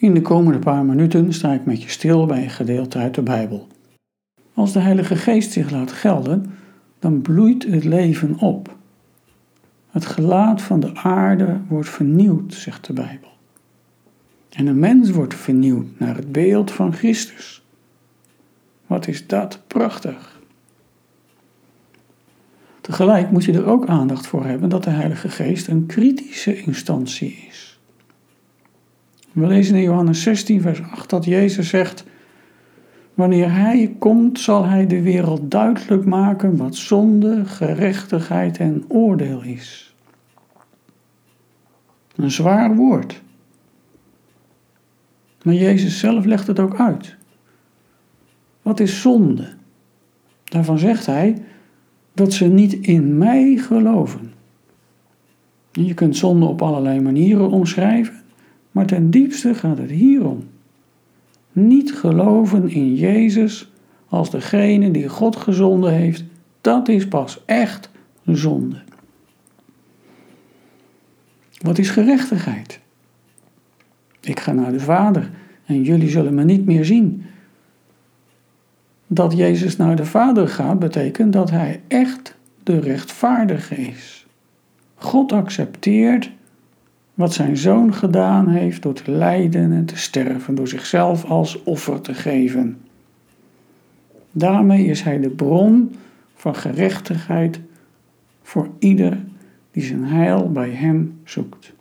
In de komende paar minuten sta ik met je stil bij een gedeelte uit de Bijbel. Als de Heilige Geest zich laat gelden, dan bloeit het leven op. Het gelaat van de aarde wordt vernieuwd, zegt de Bijbel. En de mens wordt vernieuwd naar het beeld van Christus. Wat is dat prachtig! Tegelijk moet je er ook aandacht voor hebben dat de Heilige Geest een kritische instantie is. We lezen in Johannes 16, vers 8 dat Jezus zegt: Wanneer Hij komt, zal Hij de wereld duidelijk maken wat zonde, gerechtigheid en oordeel is. Een zwaar woord. Maar Jezus zelf legt het ook uit. Wat is zonde? Daarvan zegt hij dat ze niet in mij geloven. Je kunt zonde op allerlei manieren omschrijven, maar ten diepste gaat het hierom. Niet geloven in Jezus als degene die God gezonden heeft, dat is pas echt zonde. Wat is gerechtigheid? Ik ga naar de Vader en jullie zullen me niet meer zien. Dat Jezus naar de Vader gaat, betekent dat Hij echt de rechtvaardige is. God accepteert wat zijn zoon gedaan heeft door te lijden en te sterven, door zichzelf als offer te geven. Daarmee is Hij de bron van gerechtigheid voor ieder die zijn heil bij Hem zoekt.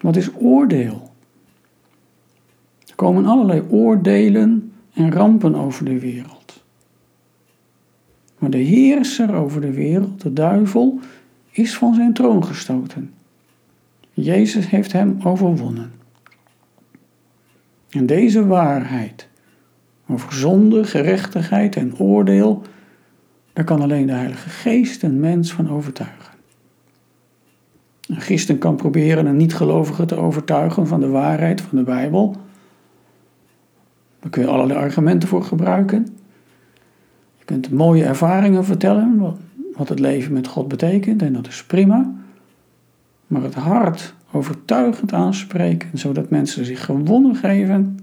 Wat is oordeel? Er komen allerlei oordelen en rampen over de wereld. Maar de heerser over de wereld, de duivel, is van zijn troon gestoten. Jezus heeft hem overwonnen. En deze waarheid over zonde, gerechtigheid en oordeel, daar kan alleen de Heilige Geest een mens van overtuigen. Een christen kan proberen een niet-gelovige te overtuigen van de waarheid van de Bijbel. Daar kun je allerlei argumenten voor gebruiken. Je kunt mooie ervaringen vertellen, wat het leven met God betekent, en dat is prima. Maar het hart overtuigend aanspreken, zodat mensen zich gewonnen geven,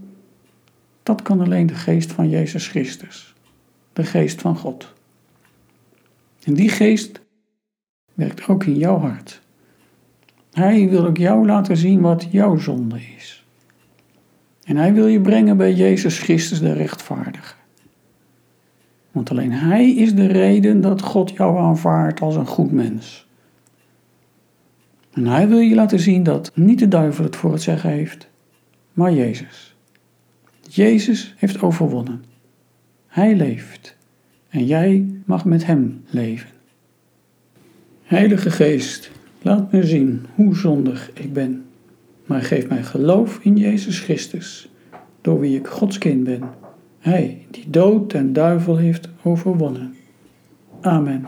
dat kan alleen de geest van Jezus Christus, de geest van God. En die geest werkt ook in jouw hart. Hij wil ook jou laten zien wat jouw zonde is. En hij wil je brengen bij Jezus Christus de rechtvaardige. Want alleen hij is de reden dat God jou aanvaardt als een goed mens. En hij wil je laten zien dat niet de duivel het voor het zeggen heeft, maar Jezus. Jezus heeft overwonnen. Hij leeft en jij mag met hem leven. Heilige Geest, Laat me zien hoe zondig ik ben, maar geef mij geloof in Jezus Christus, door wie ik Gods kind ben. Hij die dood en duivel heeft overwonnen. Amen.